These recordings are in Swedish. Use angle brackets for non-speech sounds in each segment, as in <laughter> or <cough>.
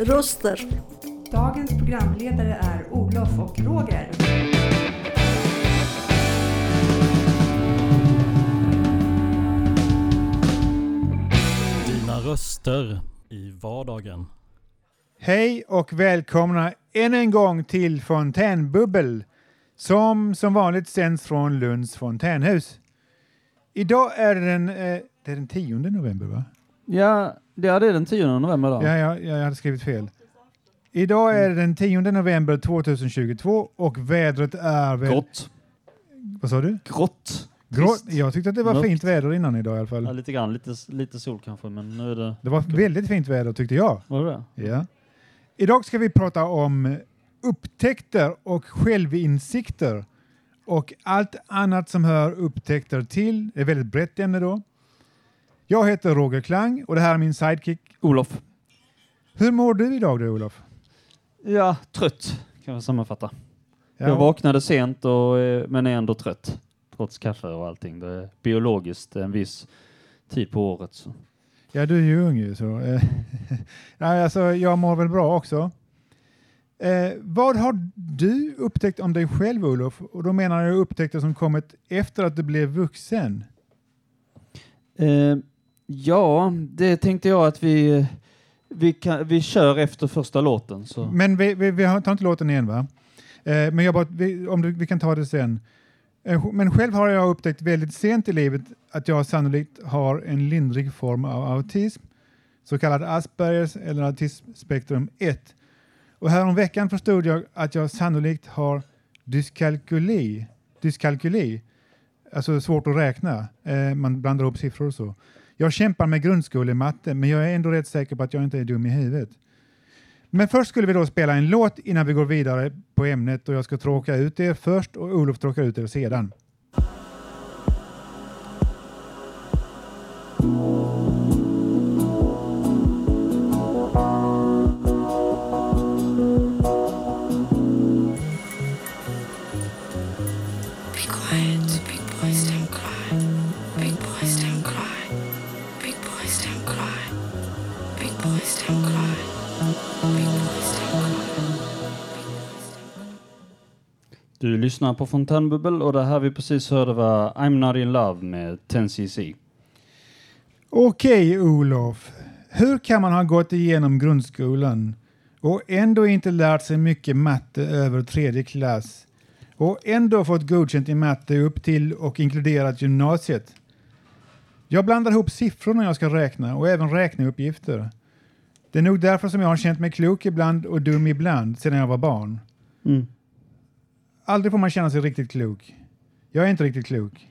Röster. Dagens programledare är Olof och Roger. Dina röster i vardagen. Hej och välkomna än en gång till Fontänbubbel som som vanligt sänds från Lunds fontänhus. Idag är det den, eh, det är den 10 november va? Ja, det är den 10 november då. Ja, ja, jag hade skrivit fel. Idag är det den 10 november 2022 och vädret är väl... Grått. Vad sa du? Grått. Grått. Jag tyckte att det var Mörkt. fint väder innan idag i alla Ja, fall. lite grann. Lite, lite sol kanske, men nu är det... Det var väldigt fint väder tyckte jag. Var det? Ja. Idag ska vi prata om upptäckter och självinsikter och allt annat som hör upptäckter till. Det är väldigt brett ämne då. Jag heter Roger Klang och det här är min sidekick. Olof. Hur mår du idag då Olof? Ja, trött kan jag sammanfatta. Ja, Jag vaknade sent och, eh, men är ändå trött. Trots kaffe och allting. Det är biologiskt en viss tid på året. Så. ja du är ju ung ju så. eh, <laughs> Nej, alltså, jag mår väl bra också. Eh, vad har du upptäckt om dig själv Olof? Och då menar jag upptäckter som kommit efter att du blev vuxen. Eh, ja, det tänkte jag att vi, vi, kan, vi kör efter första låten. Så. Men vi, vi, vi har- tar inte låten igen va? Eh, men jag bara, vi, om du, vi kan ta det sen. Eh, men själv har jag upptäckt väldigt sent i livet att jag sannolikt har en lindrig form av autism, så kallad Aspergers eller autismspektrum 1. Och häromveckan förstod jag att jag sannolikt har dyskalkyli, dyskalkyli alltså svårt att räkna. Eh, man blandar ihop siffror och så. Jag kämpar med grundskolematte, men jag är ändå rätt säker på att jag inte är dum i huvudet. Men först skulle vi då spela en låt innan vi går vidare på ämnet och jag ska tråka ut er först och Olof tråkar ut er sedan. Du lyssnar på Fontänbubbel och det här vi precis hörde var I'm Not In Love med 10cc. Okej Olof, hur kan man ha gått igenom grundskolan och ändå inte lärt sig mycket matte över tredje klass och ändå fått godkänt i matte upp till och inkluderat gymnasiet? Jag blandar ihop siffror när jag ska räkna och även räkneuppgifter. Det är nog därför som jag har känt mig klok ibland och dum ibland sedan jag var barn. Mm. Aldrig får man känna sig riktigt klok. Jag är inte riktigt klok.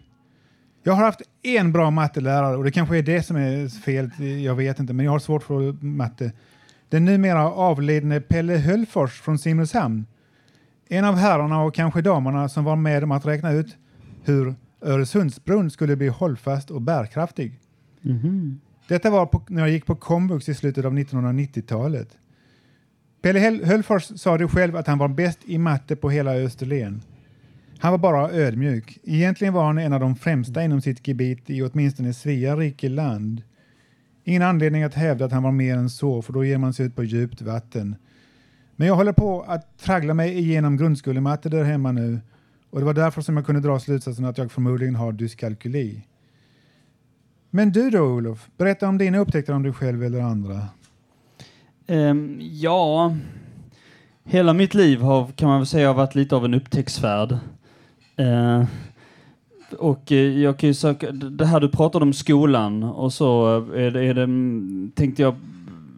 Jag har haft en bra mattelärare och det kanske är det som är fel, jag vet inte, men jag har svårt för matte. Den numera avlidne Pelle Höllfors från Simrishamn. En av herrarna och kanske damerna som var med om att räkna ut hur Öresundsbron skulle bli hållfast och bärkraftig. Mhm. Detta var på, när jag gick på komvux i slutet av 1990-talet. Pelle Höllfors sa det själv att han var bäst i matte på hela Österlen. Han var bara ödmjuk. Egentligen var han en av de främsta inom sitt gebit i åtminstone Svea rike land. Ingen anledning att hävda att han var mer än så, för då ger man sig ut på djupt vatten. Men jag håller på att traggla mig igenom grundskolematte där hemma nu och det var därför som jag kunde dra slutsatsen att jag förmodligen har dyskalkyli. Men du då Olof, berätta om dina upptäckter om dig själv eller andra. Um, ja, hela mitt liv har, kan man väl säga har varit lite av en upptäcktsfärd. Uh, och eh, jag kan ju söka, det här du pratade om skolan och så eh, är det, är det, mm, tänkte jag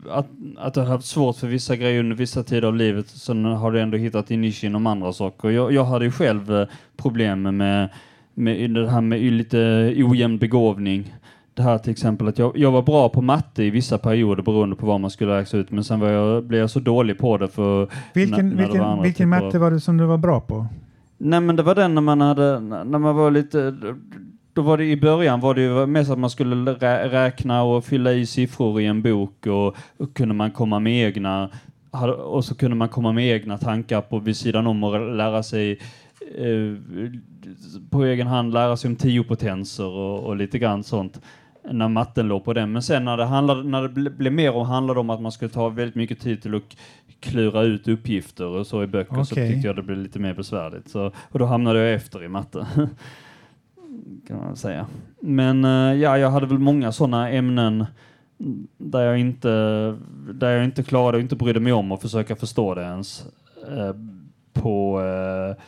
att, att jag har haft svårt för vissa grejer under vissa tider av livet. Sen har du ändå hittat din nisch inom andra saker. Jag, jag hade ju själv eh, problem med, med det här med lite ojämn begåvning. Det här till exempel att jag, jag var bra på matte i vissa perioder beroende på vad man skulle räkna ut men sen var jag, blev jag så dålig på det för Vilken, när- när det vilken, andra vilken typer matte var det som du var bra på? Nej men det var den när man hade, när man var lite, då var det i början var det ju mest att man skulle rä räkna och fylla i siffror i en bok och, och kunde man komma med egna och så kunde man komma med egna tankar på vid sidan om och lära sig eh, på egen hand lära sig om tiopotenser och, och lite grann sånt när matten låg på den. Men sen när det, handlade, när det ble, blev mer och handlade om att man skulle ta väldigt mycket tid till att klura ut uppgifter och så i böcker så Okej. tyckte jag det blev lite mer besvärligt. Så, och då hamnade jag efter i matte. <laughs> kan man säga. Men eh, ja, jag hade väl många sådana ämnen där jag inte, där jag inte klarade och inte brydde mig om att försöka förstå det ens. Eh, på eh,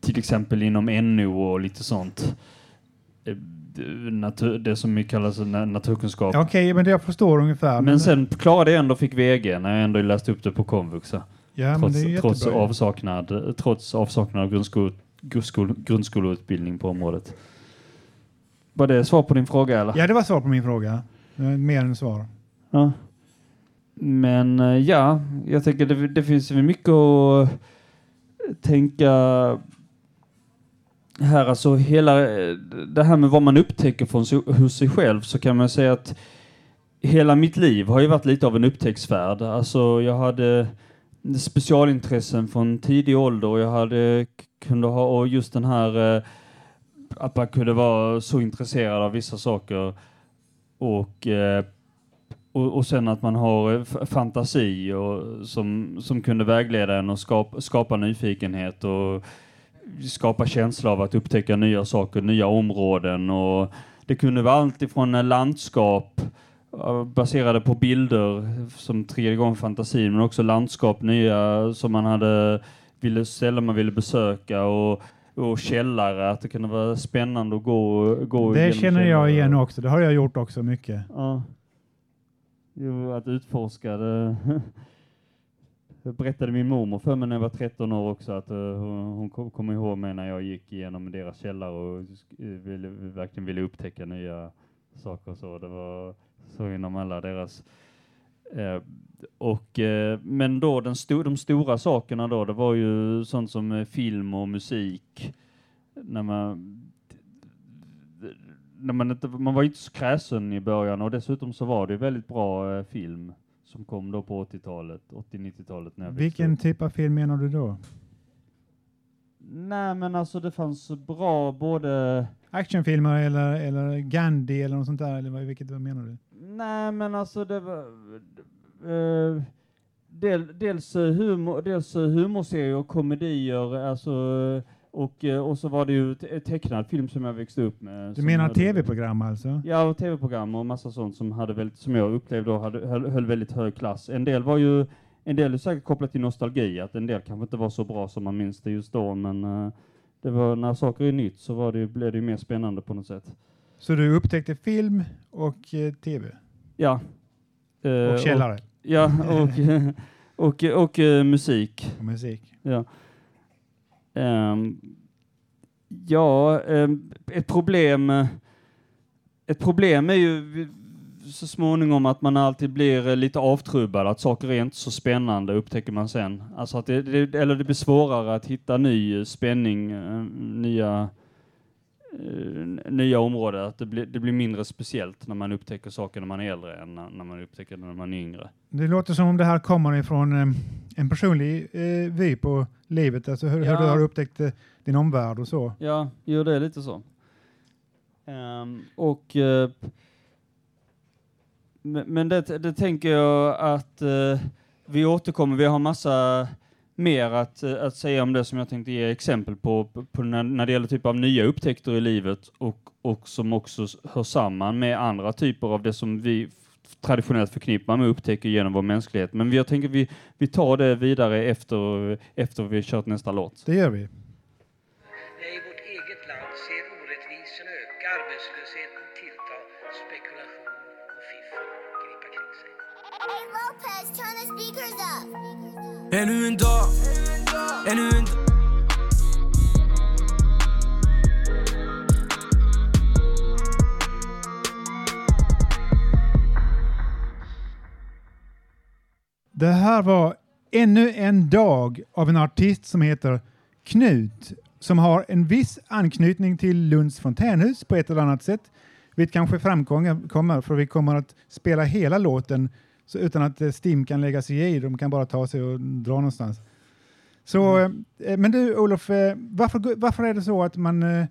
till exempel inom NO och lite sånt. Eh, natur, det som vi kallar så na- naturkunskap. Okej, men det jag förstår ungefär. Men sen klarade jag ändå fick VG när jag ändå läste upp det på komvux. ja. trots, trots, avsaknad, trots avsaknad av grundskol, grundskol, grundskoleutbildning på området. Var det svar på din fråga eller? Ja, det var svar på min fråga. Mer än svar. Ja. Men eh, ja, jag tänker det, det finns mycket att tänka här, alltså hela eh, det här med vad man upptäcker från sig, hos sig själv så kan man säga att hela mitt liv har ju varit lite av en upptäcktsfärd. Alltså jag hade specialintressen från tidig ålder och jag hade kunde ha och just den här eh, att man kunde vara så intresserad av vissa saker och eh, och, och sen att man har eh, fantasi och, som, som kunde vägleda en och skapa, skapa nyfikenhet och skapa känsla av att upptäcka nya saker, nya områden och det kunde vara allt ifrån landskap eh, baserade på bilder som triggade igång fantasin men också landskap nya som man hade ville, ställen man ville besöka och, och källare, att det kunde vara spännande att gå, gå Det känner jag källare. igen också. Det har jag gjort också mycket. Ja. Jo, att utforska det. <laughs> Jag berättade min mormor för mig när jag var 13 år också att eh, hon, hon kom, ihåg mig när jag gick igenom deras källare och eh, ville, verkligen ville upptäcka nya saker och så. Det var så inom alla deras eh, och, eh, men då den sto de stora sakerna då, det var ju sånt som eh, film och musik. När man, när man, inte, man var inte så kräsen i början och dessutom så var det väldigt bra eh, film som kom då på 80-talet, 80-90-talet när jag växte Vilken upp. typ av film menar du då? Nej men alltså det fanns bra både Actionfilmer eller, eller Gandhi eller något sånt där? Eller vad, vilket vad menar du? Nej, men alltså det var... eh, del, dels, eh, humor, dels eh, humorserier och komedier, alltså, eh, och, eh, och så var det ju te- tecknad film som jag växte upp med. Du menar tv-program alltså? Ja, och tv-program och massa sånt som, hade väldigt, som jag upplevde och hade, höll, höll väldigt hög klass. En del var ju en del är säkert kopplat till nostalgi, att en del kanske inte var så bra som man minns det just då, men eh, det var, när saker är nytt så var det, blev det ju mer spännande på något sätt. Så du upptäckte film och eh, tv? Ja. Och källare Ja, och, <laughs> och, och, eh, musik. och musik? Ja, Um, ja um, ett problem ett problem är ju så småningom att man alltid blir eh, lite avtrubbad, att saker är inte så spännande upptäcker man sen. Alltså att det, det, eller det blir svårare att hitta ny eh, spänning, eh, nya nya områden, att det blir, det blir mindre speciellt när man upptäcker saker när man är äldre än när, när man upptäcker när man är yngre. Det låter som om det här kommer ifrån eh, en personlig eh, vy på livet, alltså hur, hur Ja. du har upptäckt eh, din omvärld och så. Ja, jo det är lite så. Ehm, och eh, men det, det tänker jag att eh, vi återkommer, vi har massa mer att, eh, att säga om det som jag tänkte ge exempel på, på, på när, när det gäller typ av nya upptäckter i livet och, och som också hör samman med andra typer av det som vi traditionellt förknippar med upptäcker genom vår mänsklighet. Men jag tänker vi, vi tar det vidare efter, efter vi har kört nästa låt. Det gör vi. Ännu en dag, ännu en dag Det här var ännu en dag av en artist som heter Knut som har en viss anknytning till Lunds fontänhus på ett eller annat sätt. Vilket kanske framkommer för vi kommer att spela hela låten så utan att eh, Stim kan lägga sig i. De kan bara ta sig och dra någonstans. Så, eh, men du Olof, eh, varför, varför är det så att man, eh,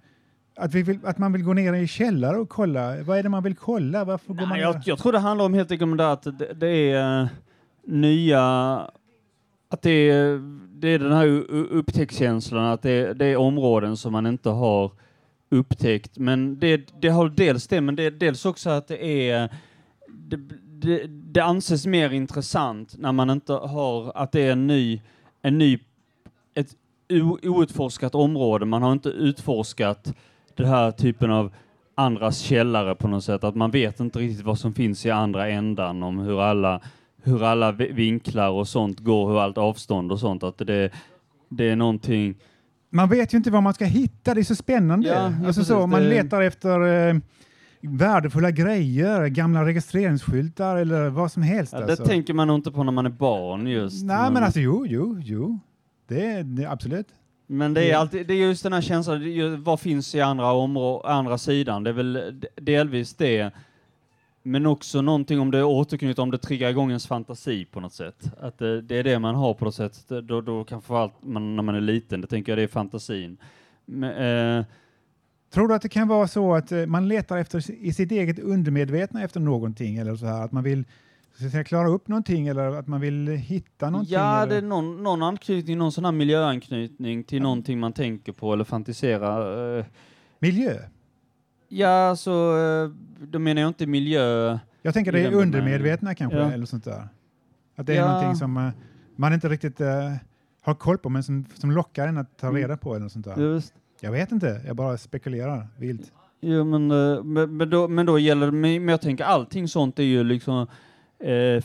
att, vi vill, att man vill gå ner i källare och kolla? Vad är det man vill kolla? Varför går man Nej, ner? jag, jag tror det handlar om helt enkelt om det att det, det är eh, nya... Att det är, det är den här upptäcktskänslan, att det, det är områden som man inte har upptäckt. Men det, det har dels det, men det är dels också att det är... Det, det, det anses mer intressant när man inte har att det är en ny, en ny ett outforskat område. Man har inte utforskat den här typen av andras källare på något sätt. Att man vet inte riktigt vad som finns i andra ändan om hur alla, hur alla vi- vinklar och sånt går, hur allt avstånd och sånt. Att det, det är någonting... Man vet ju inte vad man ska hitta, det är så spännande. Ja, ja, alltså precis, så, man det- letar efter eh, värdefulla grejer, gamla registreringsskyltar eller vad som helst. Ja, det alltså. tänker man nog inte på när man är barn just. Nej, men alltså jo, jo, jo. Det är det, absolut. Men det är Ja. alltid, det är just den här känslan, vad finns i andra, områ- andra sidan? Det är väl delvis det, men också någonting om det återknyter, om det triggar igång ens fantasi på något sätt. Att det, det är det man har på något sätt, då, då kan framförallt man, när man är liten, det tänker jag det är fantasin. Men, eh, Tror du att det kan vara så att eh, man letar efter i sitt eget undermedvetna efter någonting eller så här att man vill så att säga, klara upp någonting eller att man vill hitta någonting? ja, eller? det är någon, någon anknytning, någon sån här miljöanknytning till någonting man tänker på eller fantiserar. eh. Miljö? Ja, så eh, då menar jag inte miljö. Jag tänker det är undermedvetna kanske Ja. eller sånt där. Att det är Ja. någonting som man inte riktigt eh, har koll på men som, som lockar en att ta Mm. reda på eller sånt där. Just. Jag vet inte, jag bara spekulerar vilt. Jo, eh, men, men, då, men då gäller det, men jag tänker allting sånt är ju liksom eh, eh,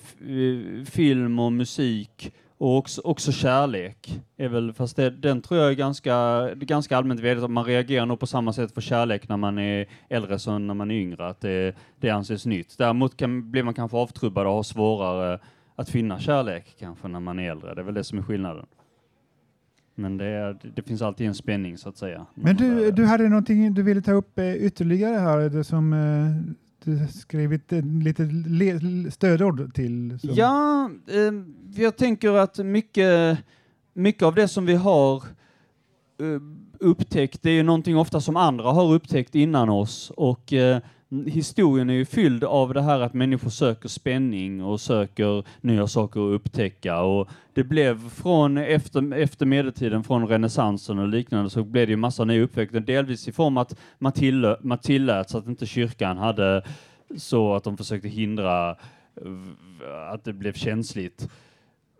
film och musik och också, också kärlek. Är väl, fast det, den tror jag är ganska, det är ganska allmänt vetat att man reagerar nog på samma sätt för kärlek när man är äldre som när man är yngre, att det, det anses nytt. Däremot kan, blir man kanske avtrubbad och har svårare att finna kärlek kanske när man är äldre. Det är väl det som är skillnaden. Men det, är, det, finns alltid en spänning så att säga. Men du, du hade någonting du ville ta upp eh, ytterligare här, det som eh, du skrivit eh, lite le- stödord till. Som, Ja, eh, jag tänker att mycket, mycket av det som vi har upptäckt, det är ju någonting ofta som andra har upptäckt innan oss och historien är ju fylld av det här att människor söker spänning och söker nya saker att upptäcka och det blev från efter, efter medeltiden, från renässansen och liknande, så blev det ju massa nya upptäckter, delvis i form att man, tillö, man tillät att inte kyrkan hade så att de försökte hindra eh, att det blev känsligt.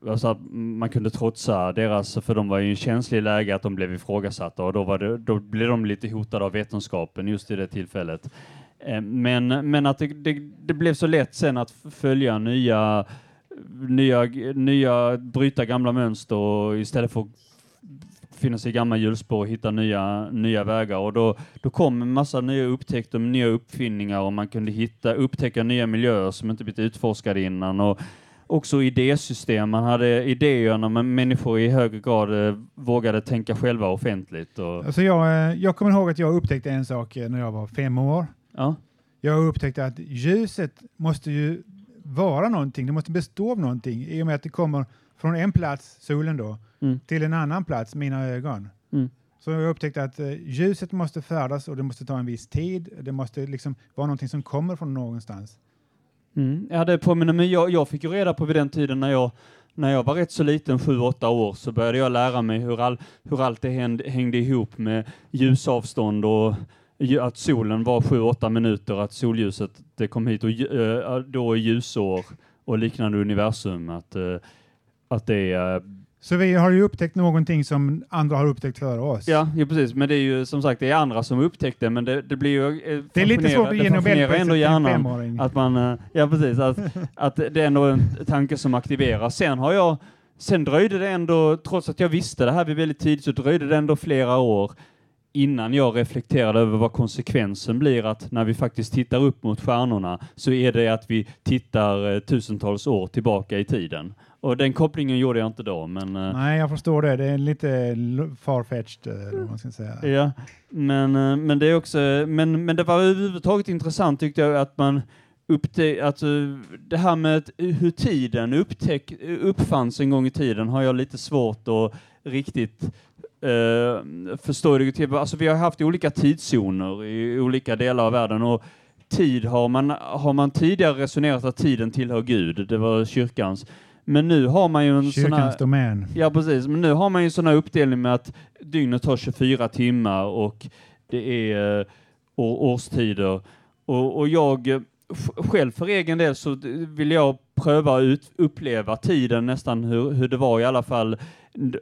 Alltså att man kunde trotsa deras, för de var i en känslig läge att de blev ifrågasatta och då, var det, då blev de lite hotade av vetenskapen just i det tillfället. Eh, men, men att det, det, det blev så lätt sen att följa nya, nya, nya, bryta gamla mönster och istället för att finna sig i gamla hjulspår och hitta nya, nya vägar. Och då, då kom en massa nya upptäckter, nya uppfinningar och man kunde hitta, upptäcka nya miljöer som inte blivit utforskade innan. Och också idésystem, man hade idéer när människor i högre grad eh, vågade tänka själva offentligt. Och, Alltså jag, eh, jag kommer ihåg att jag upptäckte en sak eh, när jag var fem år ja. Jag upptäckte att ljuset måste ju vara någonting, det måste bestå av någonting i och med att det kommer från en plats, solen då, Mm. till en annan plats, mina ögon. Mm. Så jag upptäckte att eh, ljuset måste färdas och det måste ta en viss tid. Det måste liksom vara någonting som kommer från någonstans. Mm. Ja, det påminner mig. Jag, jag fick ju reda på vid den tiden när jag, när jag var rätt så liten, sju, åtta år, så började jag lära mig hur, all, hur allt det hängde, hängde ihop med ljusavstånd och att solen var sju, åtta minuter, att solljuset det kom hit och eh, då är ljusår och liknande universum, att, eh, att det är Så vi har ju upptäckt någonting som andra har upptäckt före oss. Ja, ja, precis. Men det är ju som sagt, det är andra som upptäckt det, men det, det blir ju... eh, Det är lite svårt att ge Nobelpriset till en femåring. att man... eh, Ja, precis. Att, <laughs> att det är ändå en tanke som aktiveras. Sen har jag... Sen dröjde det ändå, trots att jag visste det här vid väldigt tidigt, så dröjde det ändå flera år innan jag reflekterade över vad konsekvensen blir att när vi faktiskt tittar upp mot stjärnorna så är det att vi tittar eh, tusentals år tillbaka i tiden. Och den kopplingen gjorde jag inte då, men... eh, Nej, jag förstår det. Det är lite farfetched, eh, eller man ska säga. Ja, men, men det är också, men, men det var överhuvudtaget intressant tyckte jag att man uppte, att det här med hur tiden upptäck, uppfanns en gång i tiden har jag lite svårt att riktigt eh, förstå. Det till. Alltså vi har haft olika tidszoner i olika delar av världen och tid har man, har man tidigare resonerat att tiden tillhör Gud, det var kyrkans. Men nu har man ju en. Kyrkans domän. Ja, precis. Men nu har man ju här uppdelning med att dygnet har 24 timmar och det är eh, årstider. Och, och jag eh, själv för egen del så vill jag pröva att uppleva tiden nästan hur, hur det var i alla fall,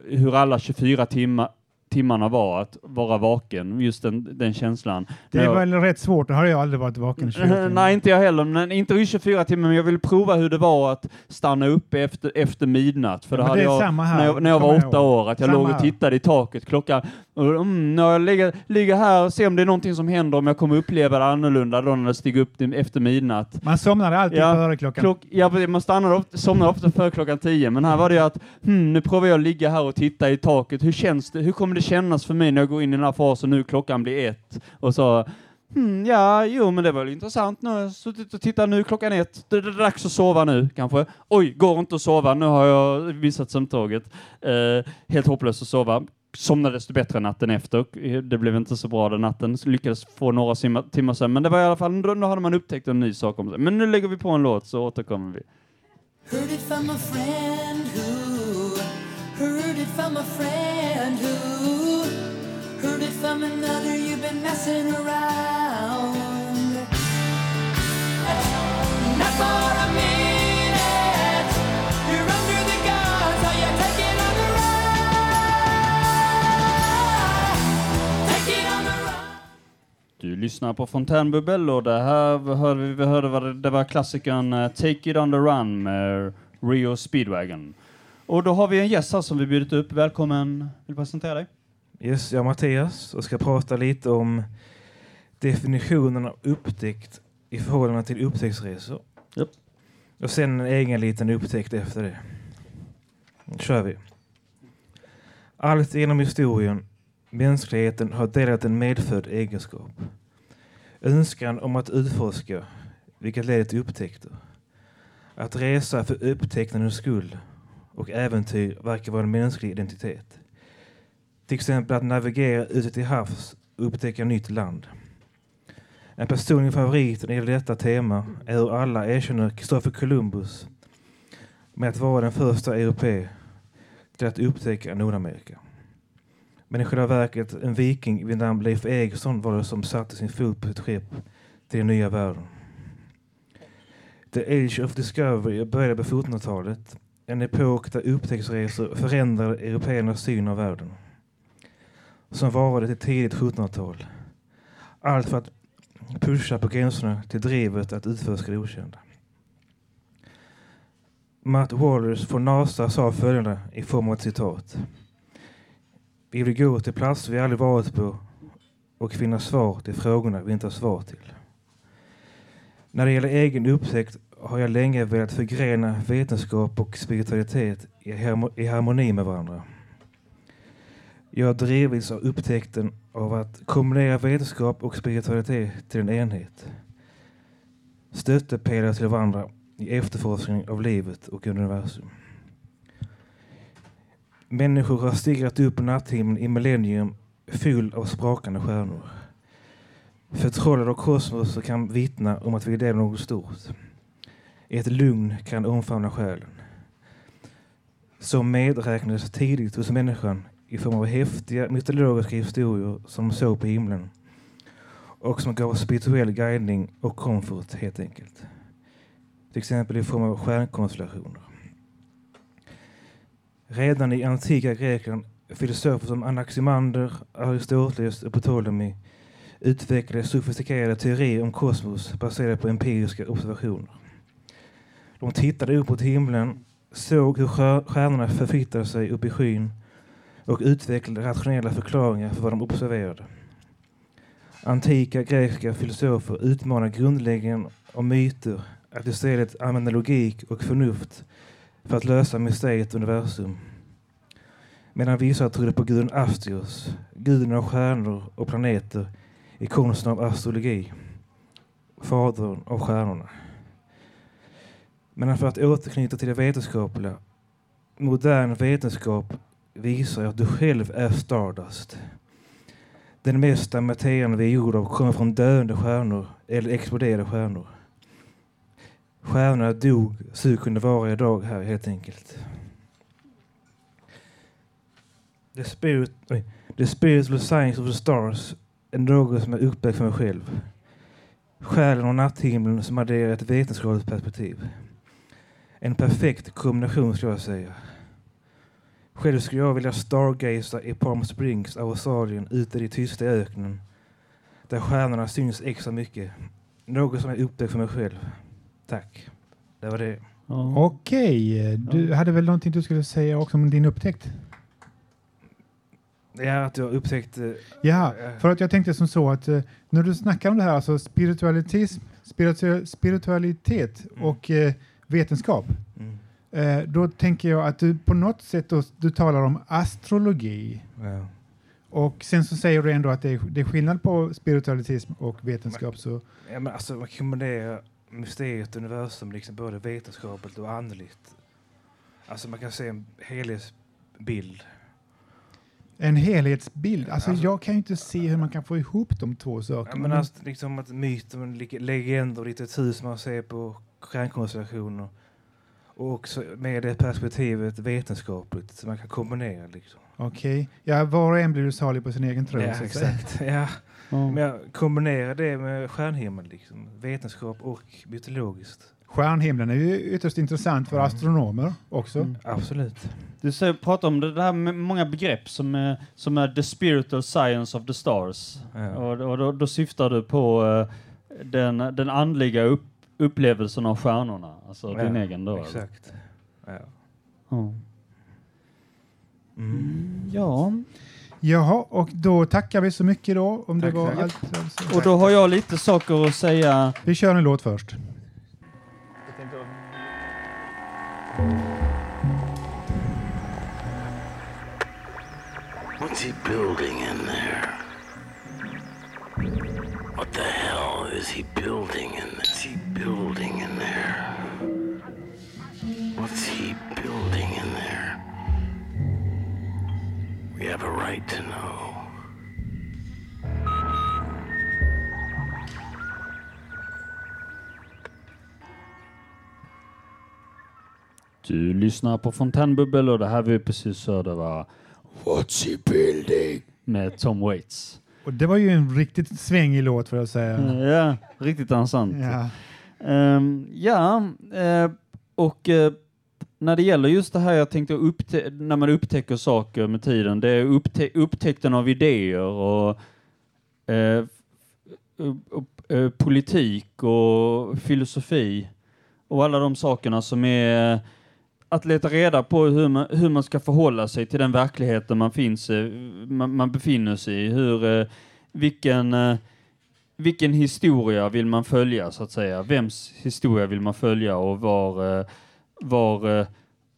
hur alla 24 timmar timmarna var att vara vaken, just den, den känslan. Det är jag- väl rätt svårt. Det har jag aldrig varit vaken <laughs> i 20 timmar. Nej, inte jag heller. Men inte i 24 timmar, men jag vill prova hur det var att stanna uppe efter, efter midnatt. För Ja, det hade det jag här, när jag, när jag var åtta år, att jag Samma låg och här. tittade i taket klockan. Och, mm, när jag ligger, ligger här och ser om det är någonting som händer, om jag kommer uppleva det annorlunda då när jag stiger upp efter midnatt. Man somnade alltid Ja, före klockan. Klock, ja, man stannade ofta, somnade ofta före klockan tio, men här var det ju att hmm, nu provar jag att ligga här och titta i taket. Hur känns det? Hur kommer det kännas för mig när jag går in i den här fasen nu klockan blir ett? Och så Hmm, ja, jo, men det var väl intressant. Nu har jag suttit och tittat nu klockan ett. Det är dags att sova nu, kanske. Oj, går inte att sova. Nu har jag missat sömntåget. Eh, helt hopplöst att sova. Somnade desto bättre natten efter. Det blev inte så bra den natten. Så Lyckades få några timmar sen. Men det var i alla fall, nu hade man upptäckt en ny sak om sig. Men nu lägger vi på en låt så återkommer vi. Heard it from a friend who heard it from a friend who from another. You've been messing around. Not for a minute. You're under the guns. Are you taking on the run? Taking on the run. Du lyssnar på Fontänbubbel och det här hörde vi, vi hörde vad det, var klassikern uh, Take It On The Run med Rio Speedwagon. Och då har vi en gäst här som vi bjudit upp. Välkommen. Vill du presentera dig? Yes, jag är Mattias och ska prata lite om definitionen av upptäckt i förhållande till upptäcktsresor. Japp. Och sen en egen liten upptäckt efter det. Nu kör vi. Allt genom historien, mänskligheten har delat en medfödd egenskap. Önskan om att utforska, vilket leder till upptäckter. Att resa för upptäckandets skull och äventyr verkar vara en mänsklig identitet. Till exempel att navigera ute till havs och upptäcka nytt land. En personlig favorit när det gäller detta tema är hur alla erkänner Kristoffer Columbus med att vara den första europé till att upptäcka Nordamerika. Men i själva verket en viking vid namn Leif Eriksson var det som satte sin fot på ett skepp till den nya världen. The Age of Discovery började på 1400-talet, en epok där upptäcktsresor förändrade européernas syn av världen som varade till tidigt 1700-tal. Allt för att pusha på gränserna till drivet att utforska det okända. Matt Wallers från NASA sa följande i form av ett citat. Vi vill gå till platser vi aldrig varit på och finna svar till frågorna vi inte har svar till. När det gäller egen upptäckt har jag länge velat förgrena vetenskap och spiritualitet i harmoni med varandra. Jag har drivits av upptäckten av att kombinera vetenskap och spiritualitet till en enhet. Stöttepelare till varandra i efterforskning av livet och universum. Människor har stigrat upp på natthimlen i millennium full av sprakande stjärnor. Förtrollade av kosmos kan vittna om att vi är del av något stort. Ett lugn kan omfamna själen. Som medräknades tidigt hos människan i form av häftiga mytologiska historier som de såg på himlen och som gav spirituell guidning och komfort helt enkelt. Till exempel i form av stjärnkonstellationer. Redan i antika Grekland filosofer som Anaximander, Aristoteles och Ptolemy utvecklade sofistikerade teorier om kosmos baserade på empiriska observationer. De tittade upp mot himlen, såg hur stjärnorna förflyttade sig upp i skyn och utvecklade rationella förklaringar för vad de observerade. Antika grekiska filosofer utmanar grundläggande av myter att istället använda logik och förnuft för att lösa mysteriet universum. Medan vissa trodde på guden Astios, guden av stjärnor och planeter i konsten av astrologi, fadern av stjärnorna. Men för att återknyta till det vetenskapliga, modern vetenskap visar att du själv är Stardust. Den mesta materian vi är gjorda av kommer från döende stjärnor eller exploderade stjärnor. Stjärnorna dog så du kunde vara idag här helt enkelt. The, spirit, of the spiritual science of the stars är något som är uppväckt för mig själv. Själen och natthimlen som adderar ett vetenskapligt perspektiv. En perfekt kombination skulle jag säga. Själv skulle jag vilja stargaza i Palm Springs, Australien, ute i tysta öknen. Där stjärnorna syns extra mycket. Något som är upptäckt för mig själv. Tack. Det var det. Okej, du hade väl någonting du skulle säga också om din upptäckt? Ja, att jag upptäckte... Ja, eh, för att jag tänkte som så att eh, när du snackar om det här, alltså spiritualitet, spiritu, spiritualitet och eh, vetenskap, Mm. Eh, då tänker jag att du på något sätt då, du talar om astrologi. Ja. Och sen så säger du ändå att det är, det är skillnad på spiritualitet och vetenskap. Så, Ja, men alltså, man kombinerar mysteriet och universum liksom både vetenskapligt och andligt. Alltså man kan se en helhetsbild. en helhetsbild. Alltså, Alltså- jag kan ju inte se hur man kan få ihop de två Ja, sakerna. men alltså, liksom att myter, legender och litteratur som man ser på stjärnkonstellationer. Och också med det perspektivet vetenskapligt som man kan kombinera. Liksom. Okej, ja, var och en blir salig på sin egen tro. Ja, så exakt. <laughs> Ja. Men jag kombinerar det med stjärnhimmel, liksom. vetenskap och mytologiskt. Stjärnhimlen är ju ytterst intressant för astronomer också. Mm. Absolut. Du säger, pratar om det där med många begrepp som är, som är the spiritual science of the stars. Ja. Och, och då, då syftar du på eh, den, den andliga upp, upplevelsen av stjärnorna, alltså din Ja, egen då. Exakt. Ja. Ja. Mm. ja. Jaha, och då tackar vi så mycket då. Om Tack, det var allt. Alltså. Och då har jag lite saker att säga. Vi kör en låt först. What's he building in there? What the hell is he building right to know. Du lyssnar på Fontänbubbel och det här vi precis hörde var What's he building? med Tom Waits. Och det var ju en riktigt svängig låt får jag säga. Ja, riktigt dansant. Ja. Ehm, ja, eh, och eh, när det gäller just det här jag tänkte upptä- när man upptäcker saker med tiden, det är upptä- upptäckten av idéer och eh, eh, politik och filosofi och alla de sakerna som är att leta reda på hur man, hur man ska förhålla sig till den verkligheten man, finns, man, man befinner sig i. Hur, eh, vilken, eh, vilken historia vill man följa, så att säga? Vems historia vill man följa och var, eh, var, eh,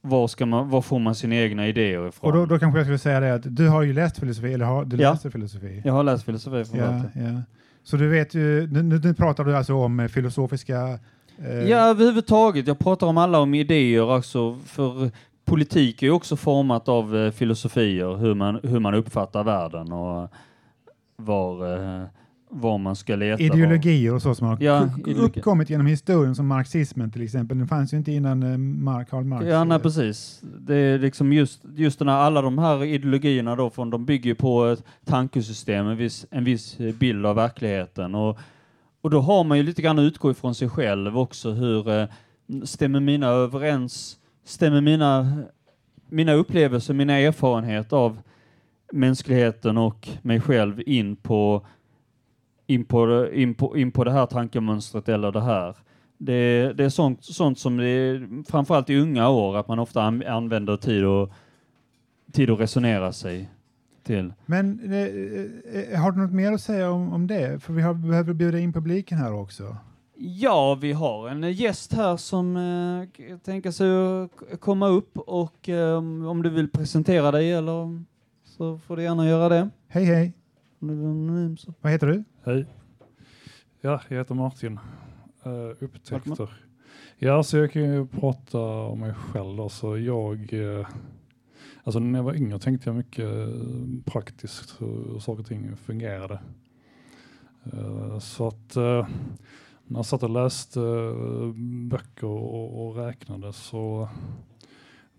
var, ska man, var får man sina egna idéer ifrån? Och då, då kanske jag skulle säga det att du har ju läst filosofi, eller har du Ja. läser filosofi? Jag har läst filosofi från Ja, ja. Så du vet ju, nu, nu pratar du alltså om eh, filosofiska... eh, Ja, överhuvudtaget. Jag pratar om alla om idéer också, för politik är ju också format av eh, filosofier, hur man, hur man uppfattar världen och var, eh, var man ska leta. Ideologier och så som har Ja, uppkommit genom historien som marxismen till exempel. Den fanns ju inte innan eh, Mark, Karl Marx. Ja, nej, precis. Det är liksom just, just den här, alla de här ideologierna då, från, de bygger på ett tankesystem, en viss, en viss bild av verkligheten. Och, och då har man ju lite grann att utgå ifrån sig själv också, hur eh, stämmer mina överens, stämmer mina, mina upplevelser, mina erfarenheter av mänskligheten och mig själv in på, in på, det- in på, in på det här tankemönstret eller det här. Det, det är sånt, sånt som det är, framförallt i unga år, att man ofta an, använder tid och tid att resonera sig till. Men eh, eh, har du något mer att säga om, om det? För vi har, behöver bjuda in publiken här också. Ja, vi har en gäst här som eh, tänker sig att komma upp och eh, om du vill presentera dig eller så får du gärna göra det. Hej hej! Anonym. Vad heter du? Hej. Ja, jag heter Martin. Uh, upptäckter. Ja, så jag kan ju prata om mig själv. då. Så jag, eh, alltså när jag var yngre tänkte jag mycket eh, praktiskt hur saker och ting fungerade. Eh, så att eh, när jag satt och läste böcker och, och räknade så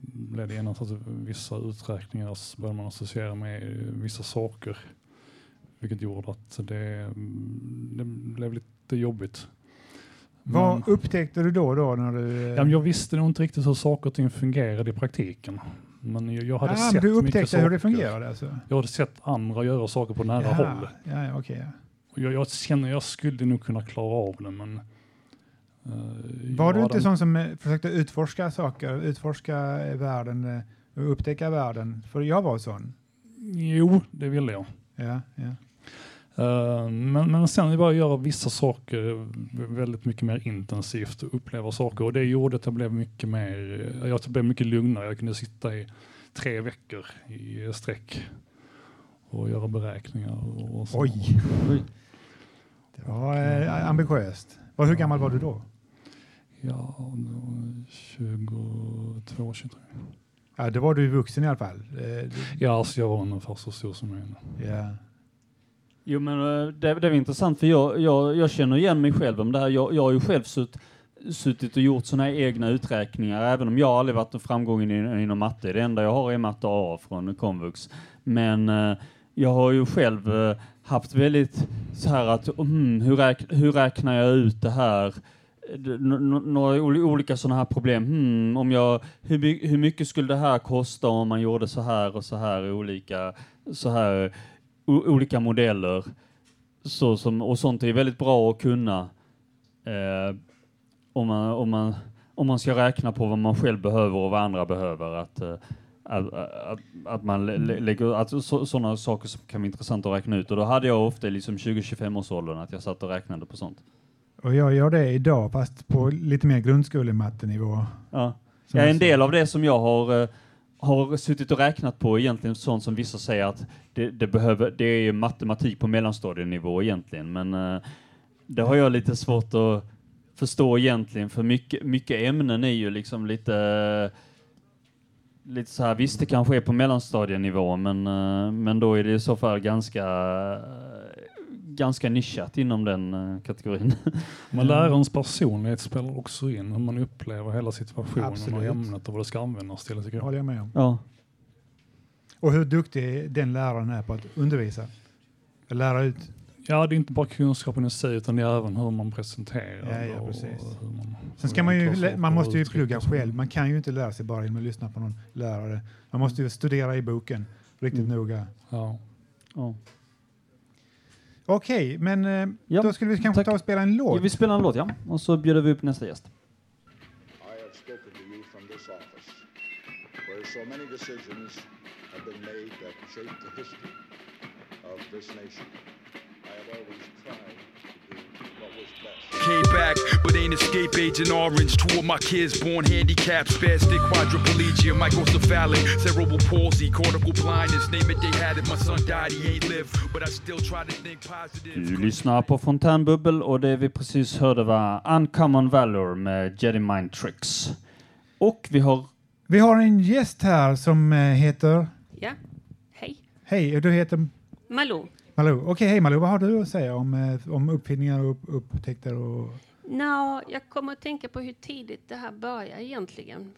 blev det genast att vissa uträkningar började man associera med vissa saker. Vilket gjorde att det, mm, det blev lite jobbigt. Vad Men- upptäckte du då? då när du, eh, Ja, jag visste nog inte riktigt hur saker och ting fungerade i praktiken. Men jag, jag hade Ah, sett du upptäckte hur det saker. fungerade alltså? Jag hade sett andra göra saker på nära Jaha, håll. Ja, ja, ja. Och jag, jag känner jag skulle nog kunna klara av det, men... eh, Var du inte sån som eh, försökte utforska saker, utforska världen och upptäcka världen? För jag var sån. Jo, det ville jag. Ja, ja. Eh, men, men sen vi bara göra vissa saker väldigt mycket mer intensivt och uppleva saker och det gjorde att jag blev mycket mer, eh, jag blev mycket lugnare. Jag kunde sitta i tre veckor i sträck och göra beräkningar. Och så. Oj. Det var eh, ambitiöst. Var, hur gammal var du då? Ja, det var 22, 23. Ja, då var du vuxen i alla fall. Eh, Ja, alltså jag var ungefär så stor som jag är nu. Ja. Jo men eh, det, det är intressant för jag, jag, jag känner igen mig själv om det här. Jag, jag har ju själv sutt, suttit och gjort sådana här egna uträkningar även om jag aldrig varit en framgång in, inom matte. Det enda jag har är matte A från komvux. Men eh, jag har ju själv eh, haft väldigt så här att mm, hur, räk, hur räknar jag ut det här? Några olika sådana här problem. Hmm, om jag, hur, hur mycket skulle det här kosta om man gjorde så här och så här olika så här olika modeller så som, och sånt är väldigt bra att kunna eh, om, man, om, man, om man ska räkna på vad man själv behöver och vad andra behöver. Att, eh, att, att, att man lä- lä- lägger att så, sådana saker som kan vara intressant att räkna ut och då hade jag ofta liksom 20-25 års åldern att jag satt och räknade på sånt. Och jag gör det idag, fast på lite mer grundskolemattenivå. Ja. Ja, en del av det som jag har, eh, har suttit och räknat på egentligen sånt som vissa säger att det, det, behöver, det är matematik på mellanstadienivå egentligen, men eh, det har jag lite svårt att förstå egentligen, för mycket, mycket ämnen är ju liksom lite lite så här, visst det kanske är på mellanstadienivå, men, eh, men då är det i så fall ganska ganska nischat inom den eh, kategorin. <laughs> Men lärarens personlighet spelar också in, hur man upplever hela situationen Absolut. och ämnet och vad det ska användas till. tycker jag. håller jag med om. Ja. Och hur duktig den läraren är på att undervisa. Att lära ut. Ja, det är inte bara kunskapen i sig utan det är även hur man presenterar. Ja, ja, och precis. hur man Sen ska man ju, man måste ju plugga själv. Man kan ju inte lära sig bara genom att lyssna på någon lärare. Man måste ju studera i boken riktigt noga. Ja. Ja. Okej, men eh, då skulle vi kanske ta och spela en låt. Vi spelar en låt, ja. Och så bjuder vi upp nästa gäst. I have spoken to you from this office, where so many decisions have been made that shape the history of this nation. I have always tried Came back, but ain't escape agent orange. Two of my kids born handicapped, spastic quadriplegia, microcephalic, cerebral palsy, cortical blindness. Name it, they had it. My son died, he ain't lived, but I still try to think positive. Du lyssnar på Fontänbubbel och det vi precis hörde var Uncommon Valor med Jedi Mind Tricks. Och vi har... Vi har en gäst här som eh, heter... Ja, hej. Hej, du heter Malou. Malou. Okej, hej Malou. Vad har du att säga om, eh, om uppfinningar och upp, upptäckter? Och... Nå, jag kommer att tänka på hur tidigt det här börjar egentligen.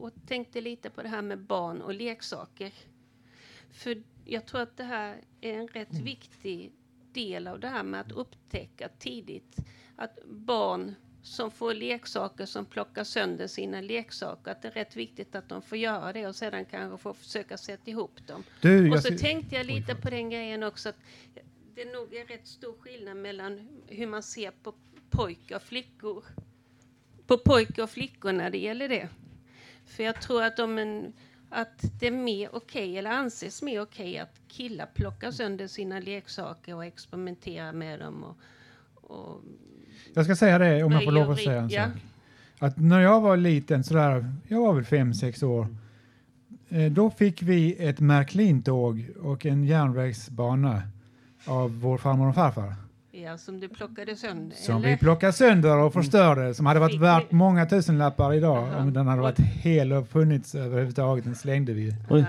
Och tänkte lite på det här med barn och leksaker. För jag tror att det här är en rätt viktig del av det här med att upptäcka tidigt att barn som får leksaker som plockar sönder sina leksaker, att det är rätt viktigt att de får göra det och sedan kanske får försöka sätta ihop dem. Du, och så ser- tänkte jag lite på den grejen också att det nog är rätt stor skillnad mellan hur man ser på pojkar och flickor. På pojkar och flickor när det gäller det. För jag tror att om en, att det är mer okej, eller anses mer okej, att killar plockar sönder sina leksaker och experimenterar med dem. Och, och Jag ska säga det om jag får lov att säga en ja. sak. Att när jag var liten, sådär, jag var väl fem, sex år, eh, då fick vi ett Märklintåg och en järnvägsbana av vår farmor och farfar. Ja, som du plockade sönder. Som eller? vi plockade sönder och förstörde, som hade varit värt många tusenlappar idag Jaha. om den hade varit hel och funnits överhuvudtaget. Den slängde vi. Ja.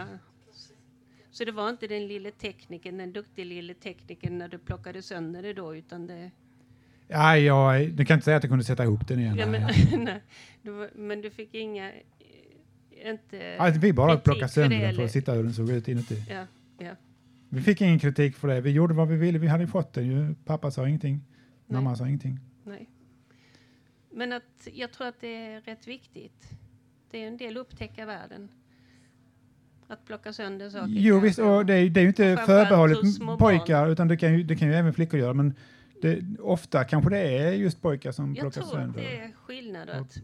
Så det var inte den lille teknikern, den duktiga lille teknikern när du plockade sönder det då, utan det... Ja, jag, du kan inte säga att jag kunde sätta ihop den igen. Ja, men, Nej. nej, <laughs> du, men du fick inga... eh, Inte Alltså, vi bara plockade sönder den för att sitta hur den såg ut inuti. Ja, ja. Vi fick ingen kritik för det. Vi gjorde vad vi ville. Vi hade fått den ju. Pappa sa ingenting. Nej. Mamma sa ingenting. Nej. Men att jag tror att det är rätt viktigt. Det är en del upptäcka världen. Att plocka sönder saker. Jo visst, och det, är- det är ju inte förbehållet pojkar utan det kan, ju, det kan ju även flickor göra. Men det, ofta kanske det är just pojkar som Jag plockar tror att sönder. det är skillnad. Att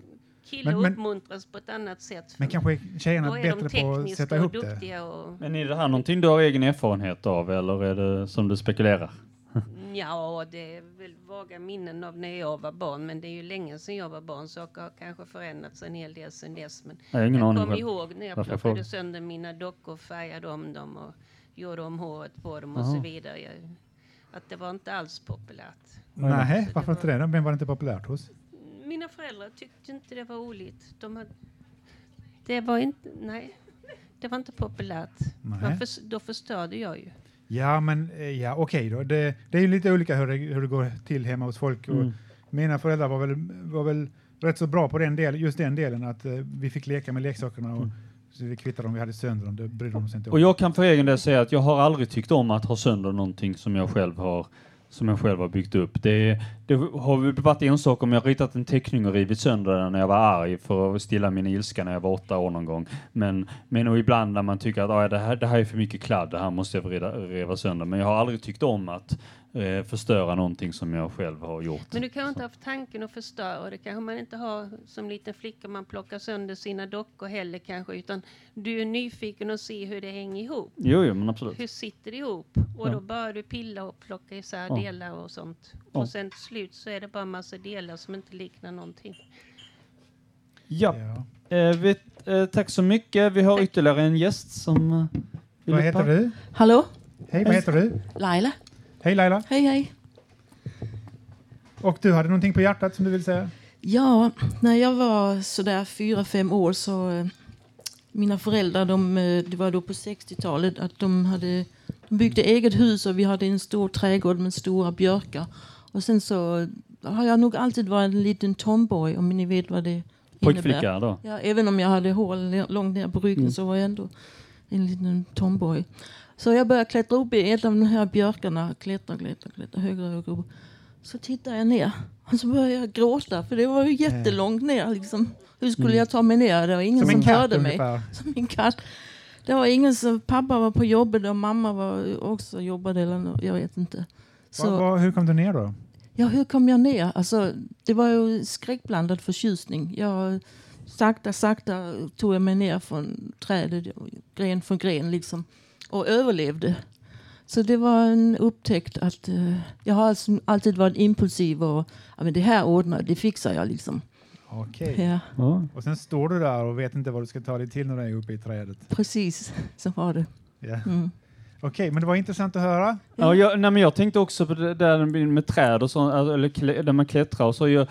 killar Men- men- uppmuntras på ett annat sätt. Men kanske tjejerna är bättre på att tekniskt sätta och ihop det. och Men är det här någonting du har egen erfarenhet av eller är det som du spekulerar? <laughs> Ja, det är väl vaga minnen av när jag var barn, men det är ju länge sedan jag var barn. Saker har kanske förändrats en hel del sedan dess. Men Jag jag kommer ihåg när jag Varför jag plockade frågar. sönder mina dockor, färgade om dem och gjorde om håret på dem och Jaha. så vidare. Jag, att det var inte alls populärt. Nej, varför inte det? Vem var det inte populärt hos? Mina föräldrar tyckte inte det var roligt. De hade, det var inte, nej, det var inte populärt. Förs- då förstörde jag ju. Ja, men eh, ja, okej då. Det, det är ju lite olika hur det, hur det går till hemma hos folk. Och Mm. Mina föräldrar var väl, var väl rätt så bra på den del, just den delen att eh, vi fick leka med leksakerna och så det kvittar om vi hade sönder dem. Det brydde de sig inte om. Och jag kan för egen del säga att jag har aldrig tyckt om att ha sönder någonting som jag själv har som jag själv har byggt upp. Det, det har varit en sak om jag ritat en teckning och rivit sönder den när jag var arg för att stilla min ilska när jag var åtta år någon gång. Men, men och ibland när man tycker att ah, det, här, det här är för mycket kladd, det här måste jag vrida, riva sönder. Men jag har aldrig tyckt om att eh, förstöra någonting som jag själv har gjort. Men du kanske inte haft tanken att förstöra. Det kanske man inte har som liten flicka. Man plockar sönder sina dockor heller kanske. Utan du är nyfiken och se hur det hänger ihop. Jo, jo, men absolut. Hur sitter det ihop? Och Ja. då börjar du pilla och plocka isär Ja. delar och sånt. Ja. Och sen till slut så är det bara massa delar som inte liknar någonting. Ja. Eh, vi, eh, tack så mycket. Vi har ytterligare en gäst som... eh, Vad heter du? Hallå? Hej, vad heter du? Laila. Hej Laila. Hej, hej. Och du hade någonting på hjärtat som du vill säga? Ja, när jag var sådär fyra, fem år så eh, mina föräldrar, de, eh, det var då på 60-talet, att de hade de byggde eget hus och vi hade en stor trädgård med stora björkar. Och sen så har jag nog alltid varit en liten tomboy, om ni vet vad det Pojkflicka innebär. då? Ja, även om jag hade hår ner- långt ner på ryggen Mm. så var jag ändå en liten tomboy. Så jag började klättra upp i ett av de här björkarna, klättra, klättra, klättra, högre, högre upp. Så tittar jag ner och så börjar jag gråta för det var ju jättelångt ner. Liksom. Hur skulle Mm. jag ta mig ner? Det var ingen Som som, en hörde mig. <laughs> Som en katt. Det var ingen som, pappa var på jobbet och mamma var också jobbade eller nå- jag vet inte. Så, Va, va, hur kom du ner då? Ja, hur kom jag ner? Alltså, det var ju skräckblandad förtjusning. Jag, sakta, sakta tog jag mig ner från trädet, gren för gren liksom, och överlevde. Så det var en upptäckt att eh, jag har alltså alltid varit impulsiv och ja, men det här ordnar, det fixar jag liksom. Okej. Ja. Och sen står du där och vet inte vad du ska ta dig till när du är uppe i trädet. Precis, så var det. Ja. Mm. Okej, men det var intressant att höra. Ja, jag, nej, men jag tänkte också på det där med träd och så, alltså, eller där man klättrar och så. Jag,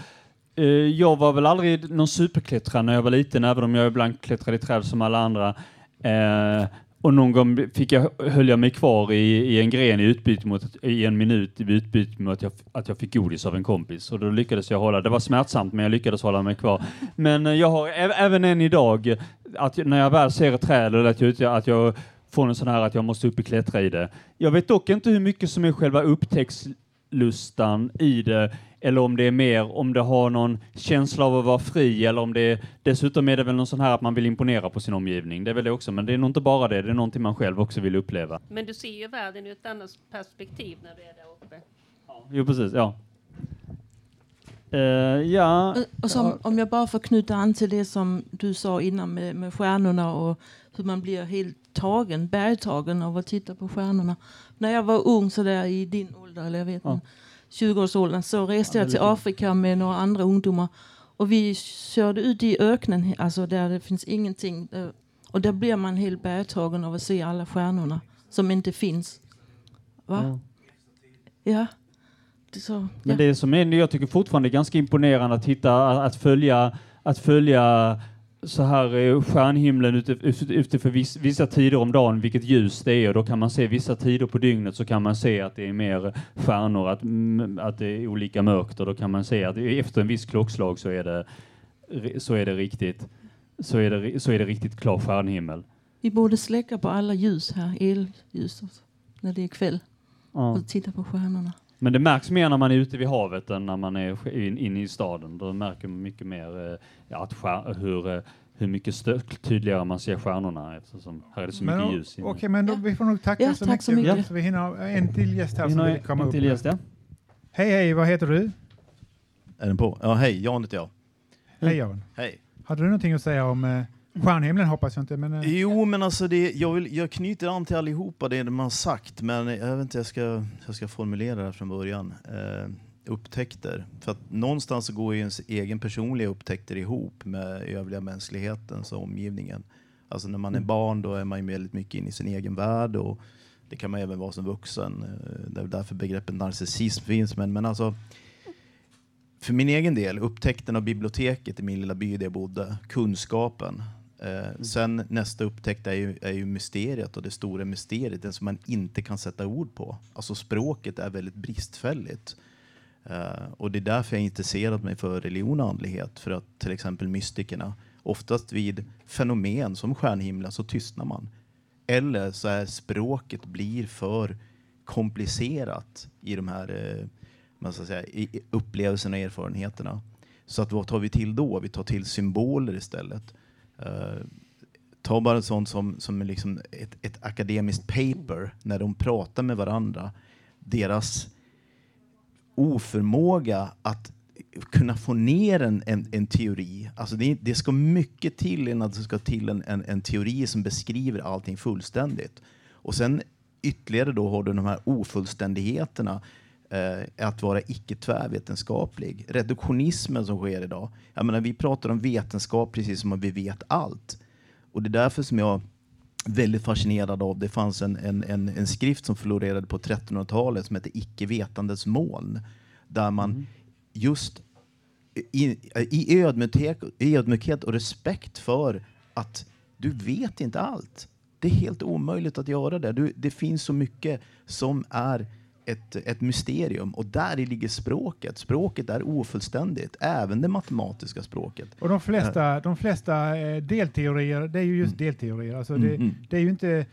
eh, jag var väl aldrig någon superklättrare när jag var liten, även om jag ibland klättrade i träd som alla andra. Eh, och någon gång fick jag, höll jag mig kvar i, i en gren i utbyte mot, i en minut i utbyte mot att jag, att jag fick godis av en kompis. Och då lyckades jag hålla, det var smärtsamt men jag lyckades hålla mig kvar. Men eh, jag har även än idag, att när jag väl ser ett träd eller att jag, att jag får en sån här att jag måste upp och klättra i det. Jag vet dock inte hur mycket som är själva upptäcktslustan i det, eller om det är mer om det har någon känsla av att vara fri, eller om det är, dessutom är det väl någon sån här att man vill imponera på sin omgivning. Det är väl det också, men det är nog inte bara det, det är någonting man själv också vill uppleva. Men du ser ju världen ur ett annat perspektiv när du är där uppe. Jo, precis, ja. Eh, ja, Och, och som, Om jag bara får knyta an till det som du sa innan med, med stjärnorna och hur man blir helt tagen, bergtagen av att titta på stjärnorna. När jag var ung, så där i din ålder, eller jag vet Ja. Inte, 20-årsåldern, så reste Ja, jag till Afrika med några andra ungdomar. Och vi körde ut i öknen, alltså där det finns ingenting. Och där blir man helt bergtagen av att se alla stjärnorna som inte finns. Va? Ja. Det är så, Men ja. det som är, jag tycker fortfarande är ganska imponerande att hitta, att följa, att följa så här eh, stjärnhimlen ute, ute, ute för viss, vissa tider om dagen, vilket ljus det är och då kan man se vissa tider på dygnet så kan man se att det är mer stjärnor, att, att det är olika mörkt och då kan man se att efter en viss klockslag så är det, så är det riktigt, så är det, så är det riktigt klar stjärnhimmel. Vi borde släcka på alla ljus här, elljus, när det är kväll. Ja. Och titta på stjärnorna. Men det märks mer när man är ute vid havet än när man är in- inne i staden. Då märker man mycket mer eh, ja, att hur, eh, hur mycket tydligare man ser stjärnorna eftersom här är det så Men, mycket ljus. Okej, men då, vi får nog tacka Ja, så, tack mycket, så mycket. Så vi hinner ha en till gäst här som vill komma en upp. till gäst, ja. Hej, hej, vad heter du? Är den på? Ja, hej, Jan heter jag. Hej Jan. Hej. Hade du någonting att säga om eh, stjärnhimlen hoppas jag inte, men eh, Jo, men alltså det, jag, vill, jag knyter an till allihopa det man sagt, men jag vet inte jag ska, jag ska formulera det här från början. Eh, upptäckter. För att någonstans så går ju ens egen personliga upptäckter ihop med övriga mänsklighetens och omgivningen. Alltså när man är barn då är man ju väldigt mycket inne i sin egen värld och det kan man även vara som vuxen. Eh, Det är därför begreppet narcissism finns. Men, men alltså, för min egen del, upptäckten av biblioteket i min lilla by där jag bodde, kunskapen. Eh, sen nästa upptäckt är ju, är ju mysteriet och det stora mysteriet, det som man inte kan sätta ord på. Alltså språket är väldigt bristfälligt. Eh, och det är därför jag intresserat mig för religion och andlighet. För att till exempel mystikerna, oftast vid fenomen som stjärnhimlen så tystnar man. Eller så är språket blir för komplicerat i de här man ska säga, upplevelserna och erfarenheterna. Så att vad tar vi till då? Vi tar till symboler istället. Uh, ta bara sånt som, som är liksom ett, ett akademiskt paper, när de pratar med varandra. Deras oförmåga att kunna få ner en, en, en teori. Alltså det, det ska mycket till innan det ska till en, en, en teori som beskriver allting fullständigt. Och sen ytterligare då har du de här ofullständigheterna att vara icke tvärvetenskaplig. Reduktionismen som sker idag. Jag menar, vi pratar om vetenskap precis som att vi vet allt. Och det är därför som jag är väldigt fascinerad av, det fanns en, en, en, en skrift som florerade på 1300-talet som heter Icke vetandets moln. Där man just i, i ödmjukhet, ödmjukhet och respekt för att du vet inte allt. Det är helt omöjligt att göra det. Du, det finns så mycket som är ett, ett mysterium och där ligger språket. Språket är ofullständigt, även det matematiska språket. Och de flesta, de flesta eh, delteorier, det är ju just delteorier. Alltså Mm, det, mm. det är ju inte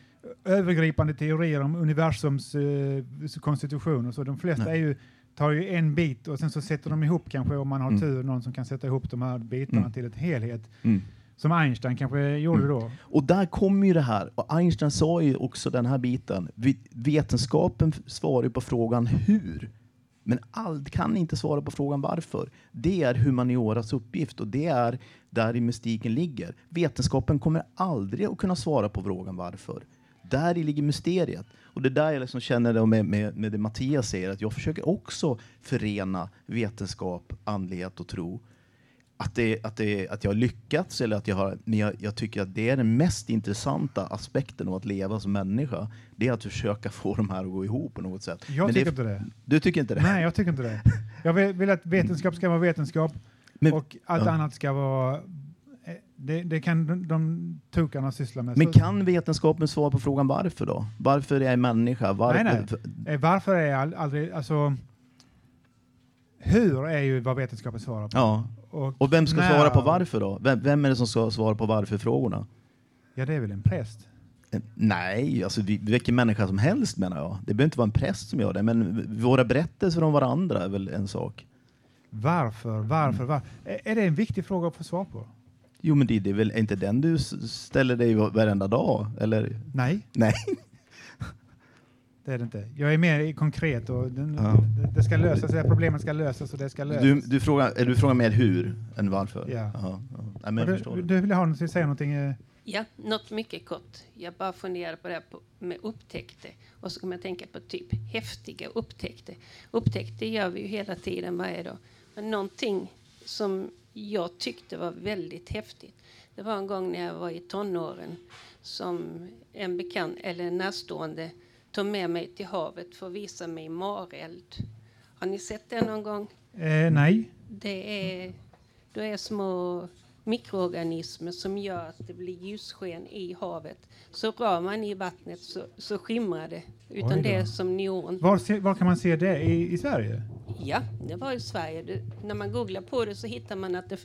övergripande teorier om universums eh, konstitution. Och så. De flesta är ju, tar ju en bit och sen så sätter de ihop kanske om man har Mm. tur, någon som kan sätta ihop de här bitarna Mm. till ett helhet. Mm. Som Einstein kanske gjorde Mm. då. Och där kommer ju det här, och Einstein sa ju också den här biten, vetenskapen svarar ju på frågan hur, men allt kan inte svara på frågan varför. Det är humanioras uppgift och det är där i mystiken ligger. Vetenskapen kommer aldrig att kunna svara på frågan varför. Där i ligger mysteriet. Och det är där jag liksom känner det med, med, med det Mattias säger, att jag försöker också förena vetenskap, andlighet och tro att, det, att, det, att jag har lyckats, eller att jag har, men jag, jag tycker att det är den mest intressanta aspekten av att leva som människa. Det är att försöka få de här att gå ihop på något sätt. Jag Men tycker det, inte det. Du tycker inte det? Nej, jag tycker inte det. Jag vill, vill att vetenskap ska vara vetenskap och allt ja. annat ska vara... eh, Det, det kan de, de tokarna syssla med. Men kan vetenskapen svara på frågan varför då? Varför är jag människa? Varför, Nej, nej. Eh, Varför är all, aldrig... Alltså, hur är ju vad vetenskapen svarar på. Ja. Och Och vem ska när- svara på varför då? Vem, vem är det som ska svara på varför-frågorna? Ja, det är väl en präst. Eh, Nej, alltså vi, vilken människa som helst menar jag. Det behöver inte vara en präst som gör det, men våra berättelser om varandra är väl en sak. Varför, varför, varför? Är, det en viktig fråga att få svar på? Jo, men det, det är väl inte den du ställer dig va- varenda dag? Eller? Nej. Nej. <laughs> Det är det inte. Jag är mer i konkret och den, Ja. det, det ska lösas, det här problemet ska lösas och det ska lösas. Du, du, frågar, du frågar mer hur än varför? Ja. Jaha, ja. Nej, du, du vill ha något, säga någonting? eh, Ja, något mycket kort. Jag bara funderade på det här på, med upptäckter. Och så kommer jag tänka på typ häftiga upptäckter. Upptäckter gör vi ju hela tiden varje dag. Men någonting som jag tyckte var väldigt häftigt. Det var en gång när jag var i tonåren som en bekant eller en närstående tog med mig till havet för att visa mig mareld. Har ni sett det någon gång? Eh, nej. Det är, det är små mikroorganismer som gör att det blir ljussken i havet. Så rör man i vattnet så, så skimrar det. Utan det är som neon. Var, se, var kan man se det? I, i Sverige? Ja, det var i Sverige. Det, när man googlar på det så hittar man att det,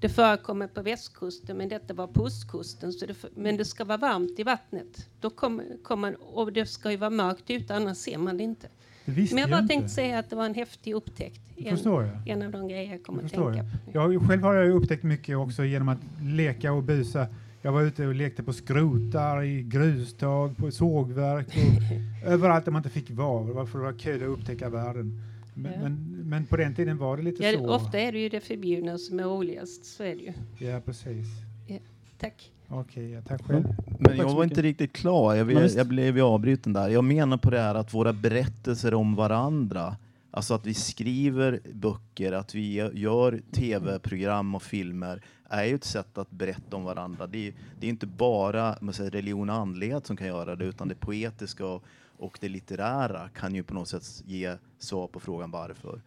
det förekommer på västkusten men detta var på ostkusten. Så det, men det ska vara varmt i vattnet. Då kommer, kommer, och det ska ju vara mörkt ute annars ser man det inte. Det men jag bara tänkte säga att det var en häftig upptäckt. En, en av de grejer jag kommer att tänka på. Jag, själv har jag upptäckt mycket också genom att leka och busa. Jag var ute och lekte på skrotar, i grustag, på sågverk och <laughs> överallt där man inte fick vara. Varför det var kul att upptäcka världen. Men, Ja. men, men på den tiden var det lite Ja, så. ofta är det ju det förbjudna som är roligast. Så är det ju. Ja, precis. Ja, tack. Okej, ja, tack själv. Men jag var inte riktigt klar. Jag, visst. jag blev ju avbruten där. Jag menar på det här att våra berättelser om varandra, alltså att vi skriver böcker, att vi gör tv-program och filmer, är ju ett sätt att berätta om varandra. Det är, det är inte bara man säger, religion och andlighet som kan göra det, utan det poetiska och, och det litterära kan ju på något sätt ge svar på frågan varför.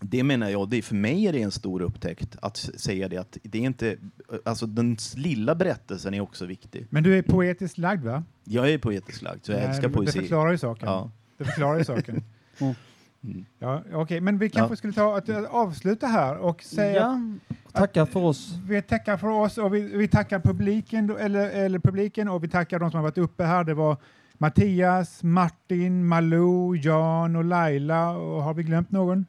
Det menar jag, det är, för mig är det en stor upptäckt att säga det att det är inte, alltså den lilla berättelsen är också viktig. Men du är poetiskt lagd va? Jag är poetiskt lagd, så jag Nej, älskar det- poesi. Det förklarar ju saken. Ja. Det förklarar ju saken. <laughs> Mm. Ja, Okej, men vi kanske Ja. skulle ta att eh, avsluta här och säga Ja, tacka för oss. Vi tackar för oss och vi, vi tackar publiken, eller, eller publiken och vi tackar de som har varit uppe här. Det var Mattias, Martin, Malou, Jan och Laila. Och har vi glömt någon?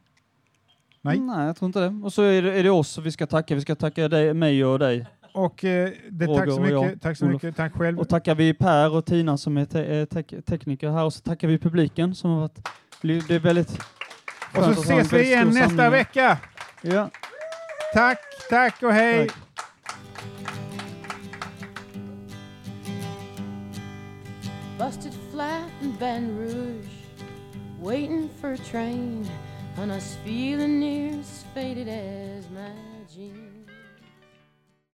Nej. Nej, jag tror inte det. Och så är det, är det oss vi ska tacka. Vi ska tacka dig, mig och dig. Och eh, det, tack Roger så och jag, mycket. Tack så Olof. mycket. Tack själv. Och tackar vi Per och Tina som är te tek tekniker här och så tackar vi publiken som har varit... Det är väldigt Och så ses vi igen nästa samling. vecka. Ja. Tack, tack och hej. Tack. Busted flat in Baton Rouge, waiting for a train, and us feeling near as faded as jeans.